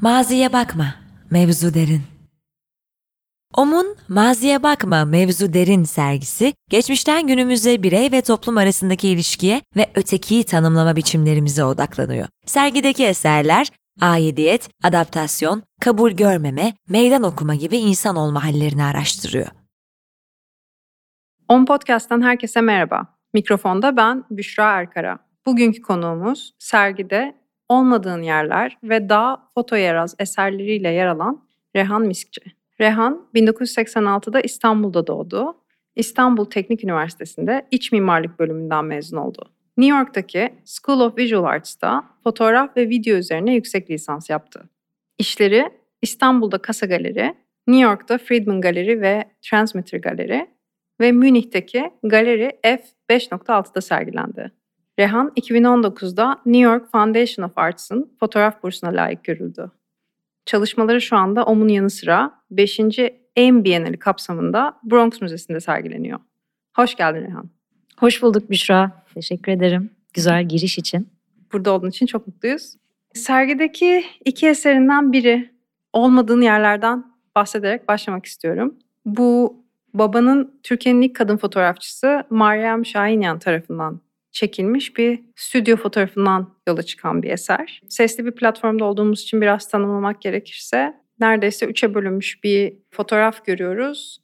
Maziye bakma, mevzu derin. OM'un Maziye Bakma Mevzu Derin sergisi, geçmişten günümüze birey ve toplum arasındaki ilişkiye ve ötekiyi tanımlama biçimlerimize odaklanıyor. Sergideki eserler, aidiyet, adaptasyon, kabul görmeme, meydan okuma gibi insan olma hallerini araştırıyor. On Podcast'tan herkese merhaba. Mikrofonda ben Büşra Erkara. Bugünkü konuğumuz sergide olmadığın yerler ve daha foto yeraz eserleriyle yer alan Rehan Miskçi. Rehan 1986'da İstanbul'da doğdu. İstanbul Teknik Üniversitesi'nde İç Mimarlık bölümünden mezun oldu. New York'taki School of Visual Arts'ta fotoğraf ve video üzerine yüksek lisans yaptı. İşleri İstanbul'da Kasa Galeri, New York'ta Friedman Galeri ve Transmitter Galeri ve Münih'teki Galeri F5.6'da sergilendi. Rehan 2019'da New York Foundation of Arts'ın fotoğraf bursuna layık görüldü. Çalışmaları şu anda OM'un yanı sıra 5. AIM Bienali kapsamında Bronx Müzesi'nde sergileniyor. Hoş geldin Rehan. Hoş bulduk Büşra. Teşekkür ederim güzel giriş için. Burada olduğun için çok mutluyuz. Sergideki iki eserinden biri olmadığın yerlerden bahsederek başlamak istiyorum. Bu babanın Türkiye'nin ilk kadın fotoğrafçısı Meryem Şahinyan tarafından çekilmiş bir stüdyo fotoğrafından yola çıkan bir eser. Sesli bir platformda olduğumuz için biraz tanımlamak gerekirse neredeyse üçe bölünmüş bir fotoğraf görüyoruz.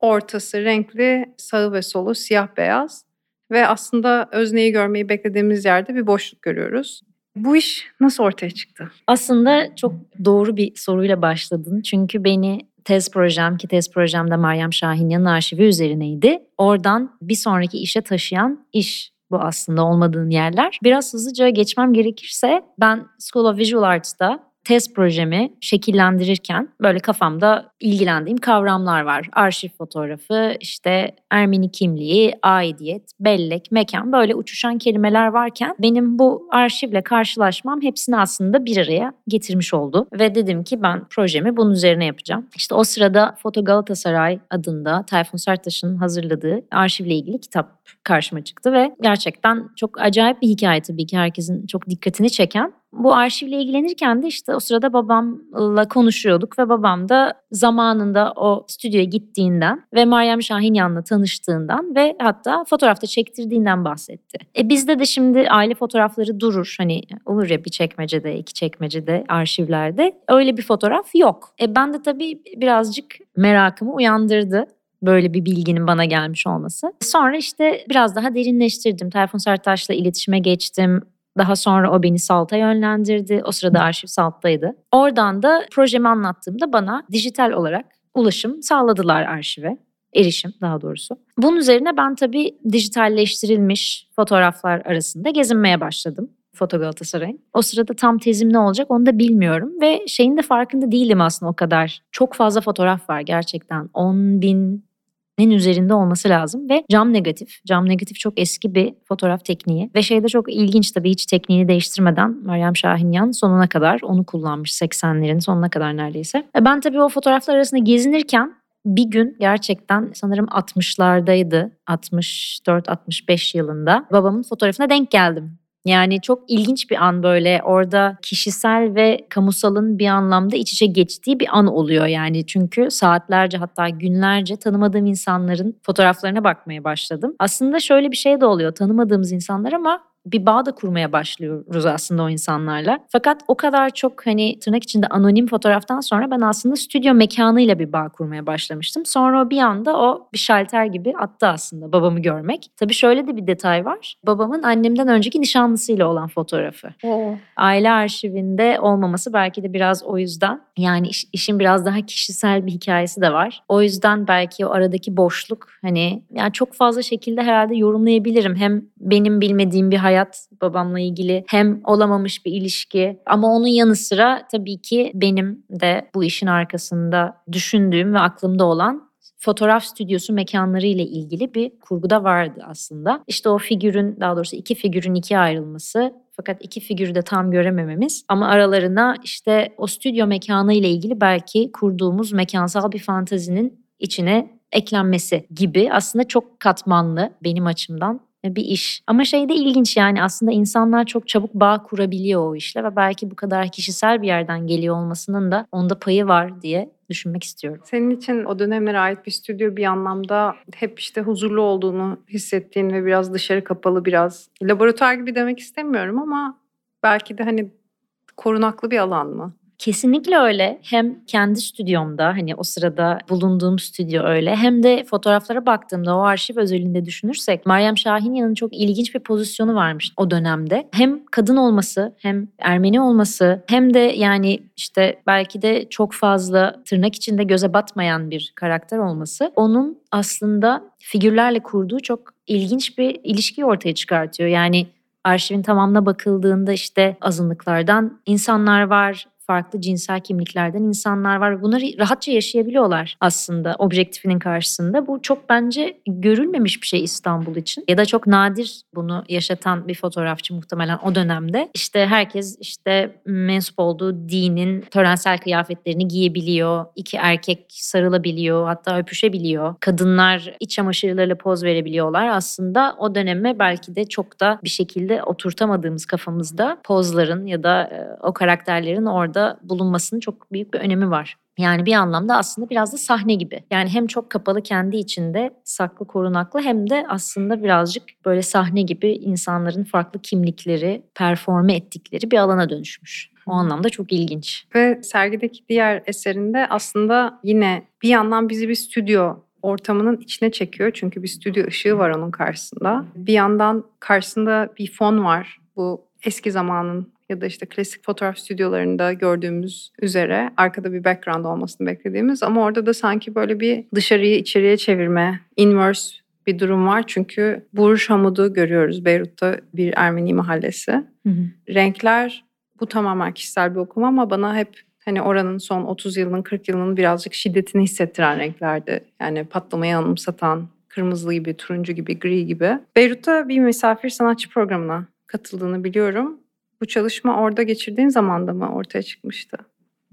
Ortası renkli, sağı ve solu siyah beyaz ve aslında özneyi görmeyi beklediğimiz yerde bir boşluk görüyoruz. Bu iş nasıl ortaya çıktı? Aslında çok doğru bir soruyla başladın. Çünkü beni tez projem ki tez projemde Meryem Şahinyan'ın arşivi üzerineydi. Oradan bir sonraki işe taşıyan iş bu aslında olmadığın yerler. Biraz hızlıca geçmem gerekirse ben School of Visual Arts'ta test projemi şekillendirirken böyle kafamda ilgilendiğim kavramlar var. Arşiv fotoğrafı, işte Ermeni kimliği, aidiyet, bellek, mekan böyle uçuşan kelimeler varken benim bu arşivle karşılaşmam hepsini aslında bir araya getirmiş oldu. Ve dedim ki ben projemi bunun üzerine yapacağım. İşte o sırada Foto Galatasaray adında Tayfun Sertaş'ın hazırladığı arşivle ilgili kitap karşıma çıktı ve gerçekten çok acayip bir hikaye tabii ki herkesin çok dikkatini çeken bu arşivle ilgilenirken de işte o sırada babamla konuşuyorduk ve babam da zamanında o stüdyoya gittiğinden ve Meryem Şahinyan'la tanıştığından ve hatta fotoğrafta çektirdiğinden bahsetti. E bizde de şimdi aile fotoğrafları durur. Hani olur ya bir çekmecede, iki çekmecede, arşivlerde. Öyle bir fotoğraf yok. E ben de tabii birazcık merakımı uyandırdı böyle bir bilginin bana gelmiş olması. Sonra işte biraz daha derinleştirdim. Tayfun Sertaş'la iletişime geçtim. Daha sonra o beni Salt'a yönlendirdi. O sırada arşiv Salt'taydı. Oradan da projemi anlattığımda bana dijital olarak ulaşım sağladılar arşive. Erişim daha doğrusu. Bunun üzerine ben tabii dijitalleştirilmiş fotoğraflar arasında gezinmeye başladım. Foto Galatasaray'ın. O sırada tam tezim ne olacak onu da bilmiyorum ve şeyin de farkında değilim aslında o kadar. Çok fazla fotoğraf var gerçekten. 10 bin üzerinde olması lazım ve cam negatif. Cam negatif çok eski bir fotoğraf tekniği ve şeyde çok ilginç tabii hiç tekniğini değiştirmeden Meryem Şahinyan sonuna kadar onu kullanmış 80'lerin sonuna kadar neredeyse. E, ben tabii o fotoğraflar arasında gezinirken bir gün gerçekten sanırım 60'lardaydı. 64-65 yılında babamın fotoğrafına denk geldim. Yani çok ilginç bir an böyle orada kişisel ve kamusalın bir anlamda iç içe geçtiği bir an oluyor yani. Çünkü saatlerce hatta günlerce tanımadığım insanların fotoğraflarına bakmaya başladım. Aslında şöyle bir şey de oluyor tanımadığımız insanlar ama bir bağ da kurmaya başlıyoruz aslında o insanlarla. Fakat o kadar çok hani tırnak içinde anonim fotoğraftan sonra ben aslında stüdyo mekanıyla bir bağ kurmaya başlamıştım. Sonra bir anda o bir şalter gibi attı aslında babamı görmek. Tabii şöyle de bir detay var. Babamın annemden önceki nişanlısıyla olan fotoğrafı. Oo. Aile arşivinde olmaması belki de biraz o yüzden. Yani iş, işin biraz daha kişisel bir hikayesi de var. O yüzden belki o aradaki boşluk hani yani çok fazla şekilde herhalde yorumlayabilirim. Hem benim bilmediğim bir hayat hayat babamla ilgili hem olamamış bir ilişki ama onun yanı sıra tabii ki benim de bu işin arkasında düşündüğüm ve aklımda olan fotoğraf stüdyosu mekanları ile ilgili bir kurguda vardı aslında. İşte o figürün daha doğrusu iki figürün ikiye ayrılması fakat iki figürü de tam göremememiz ama aralarına işte o stüdyo mekanı ile ilgili belki kurduğumuz mekansal bir fantazinin içine eklenmesi gibi aslında çok katmanlı benim açımdan bir iş. Ama şey de ilginç yani aslında insanlar çok çabuk bağ kurabiliyor o işle ve belki bu kadar kişisel bir yerden geliyor olmasının da onda payı var diye düşünmek istiyorum. Senin için o dönemlere ait bir stüdyo bir anlamda hep işte huzurlu olduğunu hissettiğin ve biraz dışarı kapalı biraz laboratuvar gibi demek istemiyorum ama belki de hani korunaklı bir alan mı? Kesinlikle öyle. Hem kendi stüdyomda hani o sırada bulunduğum stüdyo öyle hem de fotoğraflara baktığımda o arşiv özelinde düşünürsek Meryem Şahinyan'ın çok ilginç bir pozisyonu varmış o dönemde. Hem kadın olması hem Ermeni olması hem de yani işte belki de çok fazla tırnak içinde göze batmayan bir karakter olması onun aslında figürlerle kurduğu çok ilginç bir ilişki ortaya çıkartıyor. Yani arşivin tamamına bakıldığında işte azınlıklardan insanlar var, farklı cinsel kimliklerden insanlar var. Bunları rahatça yaşayabiliyorlar aslında objektifinin karşısında. Bu çok bence görülmemiş bir şey İstanbul için. Ya da çok nadir bunu yaşatan bir fotoğrafçı muhtemelen o dönemde. İşte herkes işte mensup olduğu dinin törensel kıyafetlerini giyebiliyor. İki erkek sarılabiliyor hatta öpüşebiliyor. Kadınlar iç çamaşırlarıyla poz verebiliyorlar. Aslında o döneme belki de çok da bir şekilde oturtamadığımız kafamızda pozların ya da o karakterlerin orada orada bulunmasının çok büyük bir önemi var. Yani bir anlamda aslında biraz da sahne gibi. Yani hem çok kapalı kendi içinde saklı korunaklı hem de aslında birazcık böyle sahne gibi insanların farklı kimlikleri performe ettikleri bir alana dönüşmüş. O anlamda çok ilginç. Ve sergideki diğer eserinde aslında yine bir yandan bizi bir stüdyo ortamının içine çekiyor. Çünkü bir stüdyo ışığı var onun karşısında. Bir yandan karşısında bir fon var. Bu eski zamanın ya da işte klasik fotoğraf stüdyolarında gördüğümüz üzere arkada bir background olmasını beklediğimiz ama orada da sanki böyle bir dışarıyı içeriye çevirme, inverse bir durum var. Çünkü Burj Hamud'u görüyoruz Beyrut'ta bir Ermeni mahallesi. Hı hı. Renkler bu tamamen kişisel bir okuma ama bana hep hani oranın son 30 yılının 40 yılının birazcık şiddetini hissettiren renklerdi. Yani patlamayı anımsatan kırmızı gibi, turuncu gibi, gri gibi. Beyrut'ta bir misafir sanatçı programına katıldığını biliyorum. Bu çalışma orada geçirdiğin zamanda mı ortaya çıkmıştı?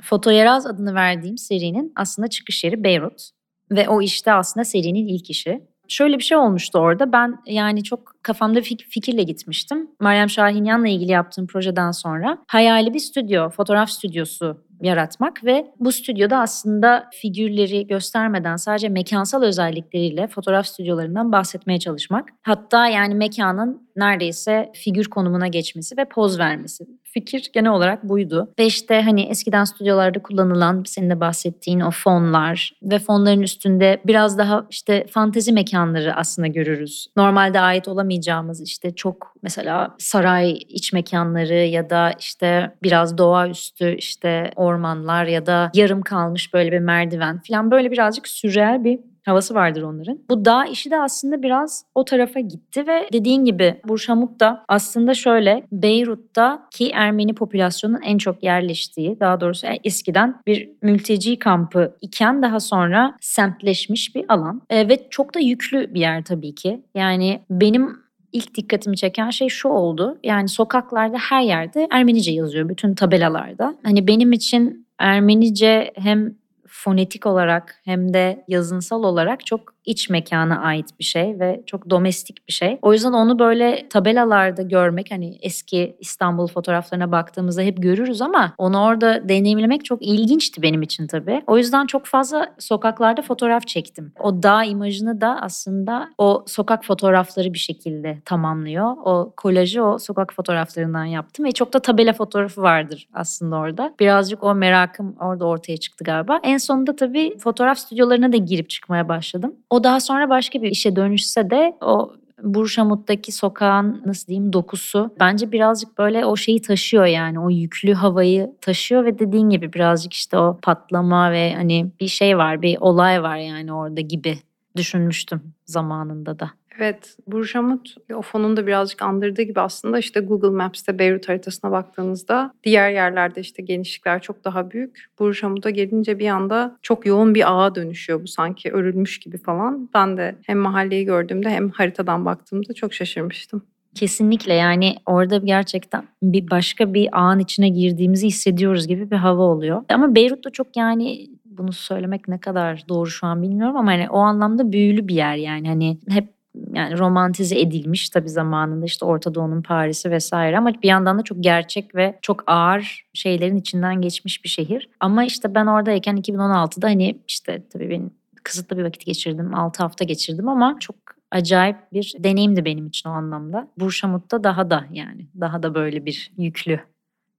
Fotoyeraz adını verdiğim serinin aslında çıkış yeri Beyrut. Ve o işte aslında serinin ilk işi. Şöyle bir şey olmuştu orada. Ben yani çok kafamda fik- fikirle gitmiştim. Meryem Şahinyan'la ilgili yaptığım projeden sonra hayali bir stüdyo, fotoğraf stüdyosu yaratmak ve bu stüdyoda aslında figürleri göstermeden sadece mekansal özellikleriyle fotoğraf stüdyolarından bahsetmeye çalışmak. Hatta yani mekanın neredeyse figür konumuna geçmesi ve poz vermesi. Fikir genel olarak buydu. Ve işte hani eskiden stüdyolarda kullanılan senin de bahsettiğin o fonlar ve fonların üstünde biraz daha işte fantezi mekanları aslında görürüz. Normalde ait olamayacağımız işte çok mesela saray iç mekanları ya da işte biraz doğaüstü işte ormanlar ya da yarım kalmış böyle bir merdiven falan böyle birazcık sürreel bir havası vardır onların. Bu dağ işi de aslında biraz o tarafa gitti ve dediğin gibi Burşamut da aslında şöyle Beyrut'ta ki Ermeni popülasyonun en çok yerleştiği daha doğrusu eskiden bir mülteci kampı iken daha sonra semtleşmiş bir alan e, ve çok da yüklü bir yer tabii ki. Yani benim ilk dikkatimi çeken şey şu oldu. Yani sokaklarda her yerde Ermenice yazıyor bütün tabelalarda. Hani benim için Ermenice hem fonetik olarak hem de yazınsal olarak çok iç mekana ait bir şey ve çok domestik bir şey. O yüzden onu böyle tabelalarda görmek hani eski İstanbul fotoğraflarına baktığımızda hep görürüz ama onu orada deneyimlemek çok ilginçti benim için tabii. O yüzden çok fazla sokaklarda fotoğraf çektim. O dağ imajını da aslında o sokak fotoğrafları bir şekilde tamamlıyor. O kolajı o sokak fotoğraflarından yaptım ve çok da tabela fotoğrafı vardır aslında orada. Birazcık o merakım orada ortaya çıktı galiba. En sonunda tabii fotoğraf stüdyolarına da girip çıkmaya başladım. O daha sonra başka bir işe dönüşse de o Burşamut'taki sokağın nasıl diyeyim dokusu bence birazcık böyle o şeyi taşıyor yani o yüklü havayı taşıyor ve dediğin gibi birazcık işte o patlama ve hani bir şey var bir olay var yani orada gibi düşünmüştüm zamanında da. Evet, Burjamut o fonun da birazcık andırdığı gibi aslında işte Google Maps'te Beyrut haritasına baktığınızda diğer yerlerde işte genişlikler çok daha büyük. Burjamut'a gelince bir anda çok yoğun bir ağa dönüşüyor bu sanki örülmüş gibi falan. Ben de hem mahalleyi gördüğümde hem haritadan baktığımda çok şaşırmıştım. Kesinlikle yani orada gerçekten bir başka bir ağın içine girdiğimizi hissediyoruz gibi bir hava oluyor. Ama Beyrut'ta çok yani bunu söylemek ne kadar doğru şu an bilmiyorum ama hani o anlamda büyülü bir yer yani hani hep yani romantize edilmiş tabii zamanında işte Orta Doğu'nun Paris'i vesaire ama bir yandan da çok gerçek ve çok ağır şeylerin içinden geçmiş bir şehir. Ama işte ben oradayken 2016'da hani işte tabii benim kısıtlı bir vakit geçirdim. 6 hafta geçirdim ama çok acayip bir deneyimdi benim için o anlamda. Burşamut'ta daha da yani daha da böyle bir yüklü,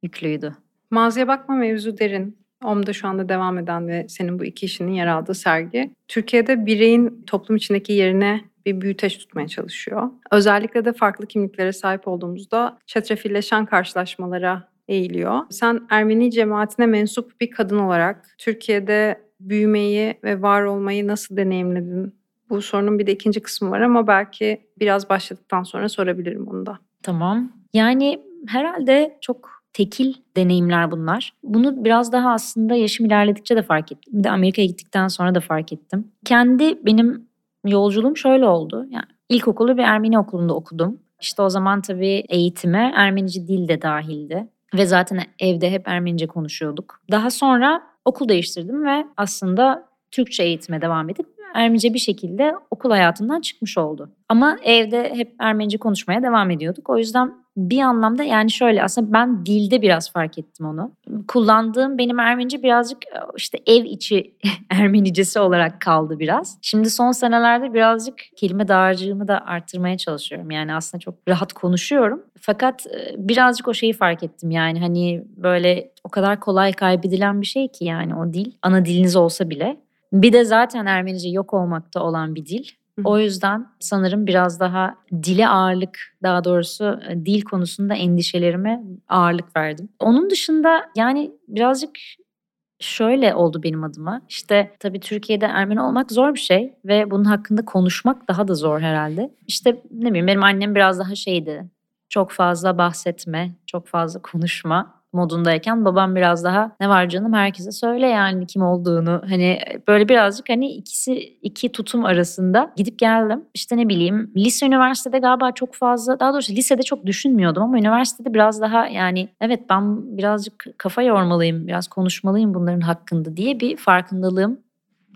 yüklüydü. Maziye bakma mevzu derin. OM'da şu anda devam eden ve senin bu iki işinin yer aldığı sergi. Türkiye'de bireyin toplum içindeki yerine bir büyüteç tutmaya çalışıyor. Özellikle de farklı kimliklere sahip olduğumuzda çetrefilleşen karşılaşmalara eğiliyor. Sen Ermeni cemaatine mensup bir kadın olarak Türkiye'de büyümeyi ve var olmayı nasıl deneyimledin? Bu sorunun bir de ikinci kısmı var ama belki biraz başladıktan sonra sorabilirim onu da. Tamam. Yani herhalde çok tekil deneyimler bunlar. Bunu biraz daha aslında yaşım ilerledikçe de fark ettim. Bir de Amerika'ya gittikten sonra da fark ettim. Kendi benim yolculuğum şöyle oldu. Yani ilkokulu bir Ermeni okulunda okudum. İşte o zaman tabii eğitime Ermenice dil de dahildi. Ve zaten evde hep Ermenice konuşuyorduk. Daha sonra okul değiştirdim ve aslında Türkçe eğitime devam edip Ermenice bir şekilde okul hayatından çıkmış oldu. Ama evde hep Ermenice konuşmaya devam ediyorduk. O yüzden bir anlamda yani şöyle aslında ben dilde biraz fark ettim onu. Kullandığım benim Ermenice birazcık e, işte ev içi Ermenicesi olarak kaldı biraz. Şimdi son senelerde birazcık kelime dağarcığımı da arttırmaya çalışıyorum. Yani aslında çok rahat konuşuyorum. Fakat e, birazcık o şeyi fark ettim yani hani böyle o kadar kolay kaybedilen bir şey ki yani o dil. Ana diliniz olsa bile. Bir de zaten Ermenice yok olmakta olan bir dil. O yüzden sanırım biraz daha dile ağırlık, daha doğrusu e, dil konusunda endişelerime ağırlık verdim. Onun dışında yani birazcık şöyle oldu benim adıma. İşte tabii Türkiye'de Ermeni olmak zor bir şey ve bunun hakkında konuşmak daha da zor herhalde. İşte ne bileyim benim annem biraz daha şeydi. Çok fazla bahsetme, çok fazla konuşma modundayken babam biraz daha ne var canım herkese söyle yani kim olduğunu. Hani böyle birazcık hani ikisi iki tutum arasında gidip geldim. İşte ne bileyim lise üniversitede galiba çok fazla daha doğrusu lisede çok düşünmüyordum ama üniversitede biraz daha yani evet ben birazcık kafa yormalıyım biraz konuşmalıyım bunların hakkında diye bir farkındalığım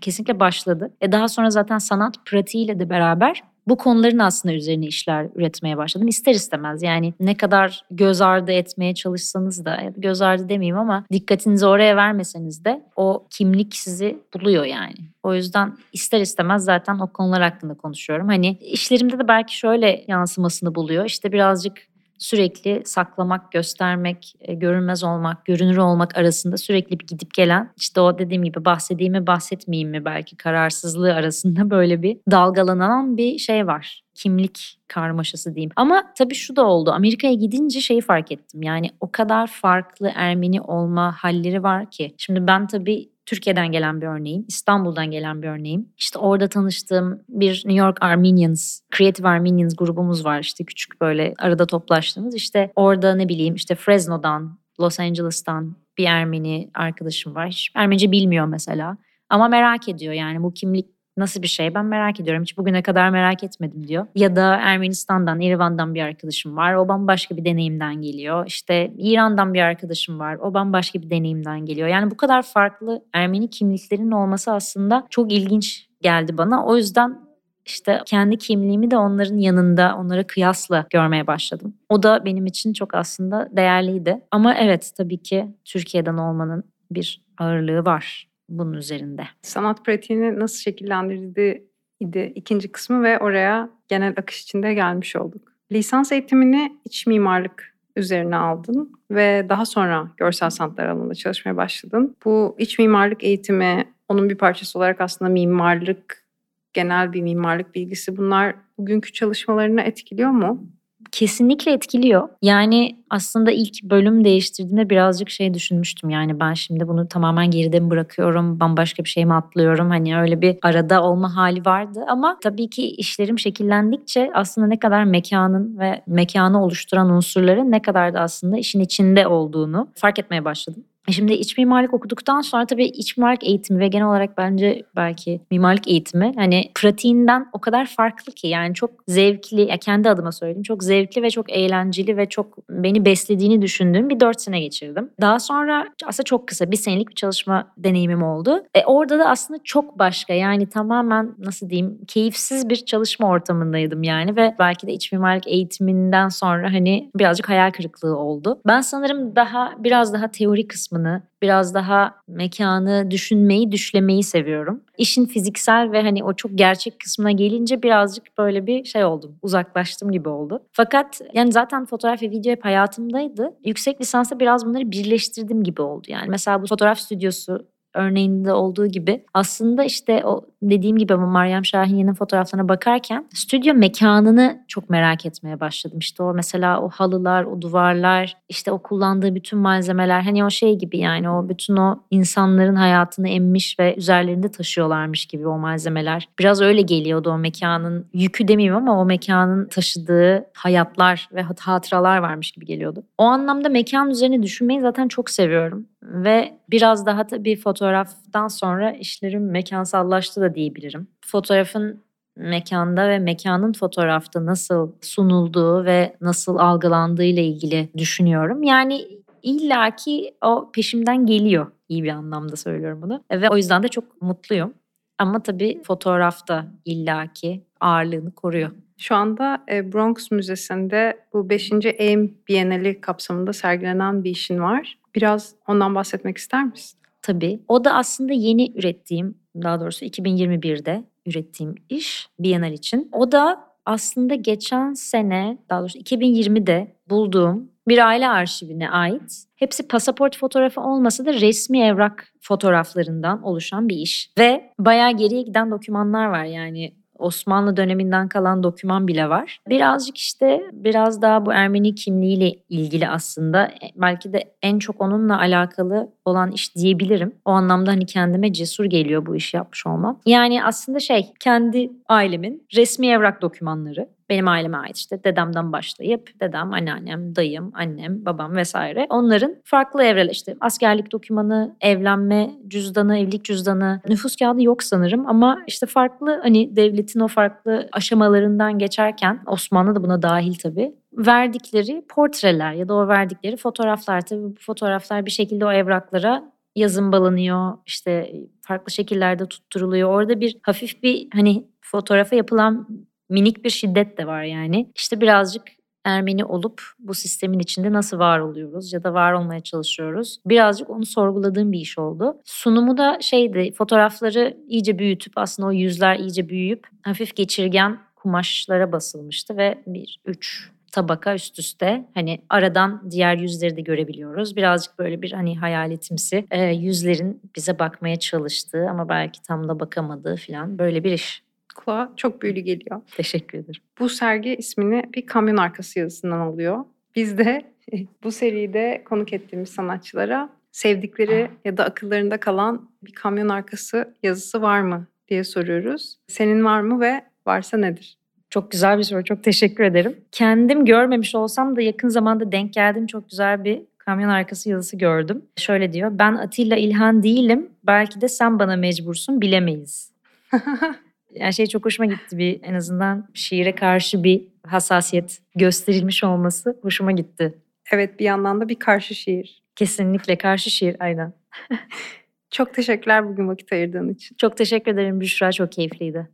kesinlikle başladı. E daha sonra zaten sanat pratiğiyle de beraber bu konuların aslında üzerine işler üretmeye başladım. İster istemez yani ne kadar göz ardı etmeye çalışsanız da göz ardı demeyeyim ama dikkatinizi oraya vermeseniz de o kimlik sizi buluyor yani. O yüzden ister istemez zaten o konular hakkında konuşuyorum. Hani işlerimde de belki şöyle yansımasını buluyor. İşte birazcık sürekli saklamak, göstermek, e, görünmez olmak, görünür olmak arasında sürekli bir gidip gelen işte o dediğim gibi bahsedeyim mi bahsetmeyeyim mi belki kararsızlığı arasında böyle bir dalgalanan bir şey var. Kimlik karmaşası diyeyim. Ama tabii şu da oldu. Amerika'ya gidince şeyi fark ettim. Yani o kadar farklı Ermeni olma halleri var ki. Şimdi ben tabii Türkiye'den gelen bir örneğim, İstanbul'dan gelen bir örneğim. İşte orada tanıştığım bir New York Armenians, Creative Armenians grubumuz var. İşte küçük böyle arada toplaştığımız. İşte orada ne bileyim işte Fresno'dan, Los Angeles'tan bir Ermeni arkadaşım var. Hiç Ermenice bilmiyor mesela. Ama merak ediyor yani bu kimlik Nasıl bir şey ben merak ediyorum. Hiç bugüne kadar merak etmedim diyor. Ya da Ermenistan'dan, İrvan'dan bir arkadaşım var. O bambaşka bir deneyimden geliyor. İşte İran'dan bir arkadaşım var. O bambaşka bir deneyimden geliyor. Yani bu kadar farklı Ermeni kimliklerin olması aslında çok ilginç geldi bana. O yüzden işte kendi kimliğimi de onların yanında onlara kıyasla görmeye başladım. O da benim için çok aslında değerliydi. Ama evet tabii ki Türkiye'den olmanın bir ağırlığı var bunun üzerinde. Sanat pratiğini nasıl şekillendirdi idi ikinci kısmı ve oraya genel akış içinde gelmiş olduk. Lisans eğitimini iç mimarlık üzerine aldın ve daha sonra görsel sanatlar alanında çalışmaya başladın. Bu iç mimarlık eğitimi onun bir parçası olarak aslında mimarlık, genel bir mimarlık bilgisi bunlar bugünkü çalışmalarını etkiliyor mu? Kesinlikle etkiliyor. Yani aslında ilk bölüm değiştirdiğimde birazcık şey düşünmüştüm. Yani ben şimdi bunu tamamen geride mi bırakıyorum, bambaşka bir şey mi atlıyorum? Hani öyle bir arada olma hali vardı. Ama tabii ki işlerim şekillendikçe aslında ne kadar mekanın ve mekanı oluşturan unsurların ne kadar da aslında işin içinde olduğunu fark etmeye başladım. E şimdi iç mimarlık okuduktan sonra tabii iç mimarlık eğitimi ve genel olarak bence belki mimarlık eğitimi hani pratiğinden o kadar farklı ki yani çok zevkli ya kendi adıma söyleyeyim çok zevkli ve çok eğlenceli ve çok beni beslediğini düşündüğüm bir dört sene geçirdim. Daha sonra aslında çok kısa bir senelik bir çalışma deneyimim oldu. E orada da aslında çok başka yani tamamen nasıl diyeyim keyifsiz bir çalışma ortamındaydım yani ve belki de iç mimarlık eğitiminden sonra hani birazcık hayal kırıklığı oldu. Ben sanırım daha biraz daha teori kısmını, biraz daha mekanı düşünmeyi, düşlemeyi seviyorum. İşin fiziksel ve hani o çok gerçek kısmına gelince birazcık böyle bir şey oldum. Uzaklaştım gibi oldu. Fakat yani zaten fotoğraf ve video hep hayatımdaydı. Yüksek lisansta biraz bunları birleştirdim gibi oldu. Yani mesela bu fotoğraf stüdyosu örneğinde olduğu gibi aslında işte o dediğim gibi ama Meryem Şahin'in fotoğraflarına bakarken stüdyo mekanını çok merak etmeye başladım. İşte o mesela o halılar, o duvarlar, işte o kullandığı bütün malzemeler hani o şey gibi yani o bütün o insanların hayatını emmiş ve üzerlerinde taşıyorlarmış gibi o malzemeler. Biraz öyle geliyordu o mekanın yükü demeyeyim ama o mekanın taşıdığı hayatlar ve hatıralar varmış gibi geliyordu. O anlamda mekan üzerine düşünmeyi zaten çok seviyorum ve biraz daha tabii fotoğraftan sonra işlerim mekansallaştı da diyebilirim. Fotoğrafın mekanda ve mekanın fotoğrafta nasıl sunulduğu ve nasıl algılandığı ile ilgili düşünüyorum. Yani illaki o peşimden geliyor iyi bir anlamda söylüyorum bunu ve o yüzden de çok mutluyum. Ama tabii fotoğrafta illaki ağırlığını koruyor. Şu anda e, Bronx Müzesi'nde bu 5. AIM Bienali kapsamında sergilenen bir işin var. Biraz ondan bahsetmek ister misin? Tabii. O da aslında yeni ürettiğim, daha doğrusu 2021'de ürettiğim iş Bienal için. O da aslında geçen sene, daha doğrusu 2020'de bulduğum bir aile arşivine ait. Hepsi pasaport fotoğrafı olmasa da resmi evrak fotoğraflarından oluşan bir iş. Ve bayağı geriye giden dokümanlar var yani Osmanlı döneminden kalan doküman bile var. Birazcık işte biraz daha bu Ermeni kimliğiyle ilgili aslında e, belki de en çok onunla alakalı olan iş diyebilirim. O anlamda hani kendime cesur geliyor bu işi yapmış olmam. Yani aslında şey kendi ailemin resmi evrak dokümanları benim aileme ait işte dedemden başlayıp dedem, anneannem, dayım, annem, babam vesaire. Onların farklı evreler işte askerlik dokümanı, evlenme cüzdanı, evlilik cüzdanı, nüfus kağıdı yok sanırım ama işte farklı hani devletin o farklı aşamalarından geçerken Osmanlı da buna dahil tabii verdikleri portreler ya da o verdikleri fotoğraflar tabii bu fotoğraflar bir şekilde o evraklara yazımbalanıyor işte farklı şekillerde tutturuluyor. Orada bir hafif bir hani fotoğrafa yapılan minik bir şiddet de var yani. İşte birazcık Ermeni olup bu sistemin içinde nasıl var oluyoruz ya da var olmaya çalışıyoruz. Birazcık onu sorguladığım bir iş oldu. Sunumu da şeydi fotoğrafları iyice büyütüp aslında o yüzler iyice büyüyüp hafif geçirgen kumaşlara basılmıştı ve bir üç tabaka üst üste hani aradan diğer yüzleri de görebiliyoruz. Birazcık böyle bir hani hayaletimsi e, yüzlerin bize bakmaya çalıştığı ama belki tam da bakamadığı falan böyle bir iş kulağa çok büyülü geliyor. Teşekkür ederim. Bu sergi ismini bir kamyon arkası yazısından alıyor. Biz de bu seride konuk ettiğimiz sanatçılara sevdikleri ya da akıllarında kalan bir kamyon arkası yazısı var mı diye soruyoruz. Senin var mı ve varsa nedir? Çok güzel bir soru. Çok teşekkür ederim. Kendim görmemiş olsam da yakın zamanda denk geldiğim çok güzel bir kamyon arkası yazısı gördüm. Şöyle diyor. Ben Atilla İlhan değilim. Belki de sen bana mecbursun bilemeyiz. yani şey çok hoşuma gitti bir en azından şiire karşı bir hassasiyet gösterilmiş olması hoşuma gitti. Evet bir yandan da bir karşı şiir. Kesinlikle karşı şiir aynen. çok teşekkürler bugün vakit ayırdığın için. Çok teşekkür ederim Büşra çok keyifliydi.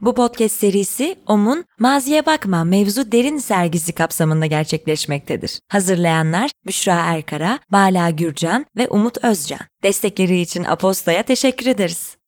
Bu podcast serisi OM'un Maziye Bakma Mevzu Derin sergisi kapsamında gerçekleşmektedir. Hazırlayanlar Büşra Erkara, Bala Gürcan ve Umut Özcan. Destekleri için Aposta'ya teşekkür ederiz.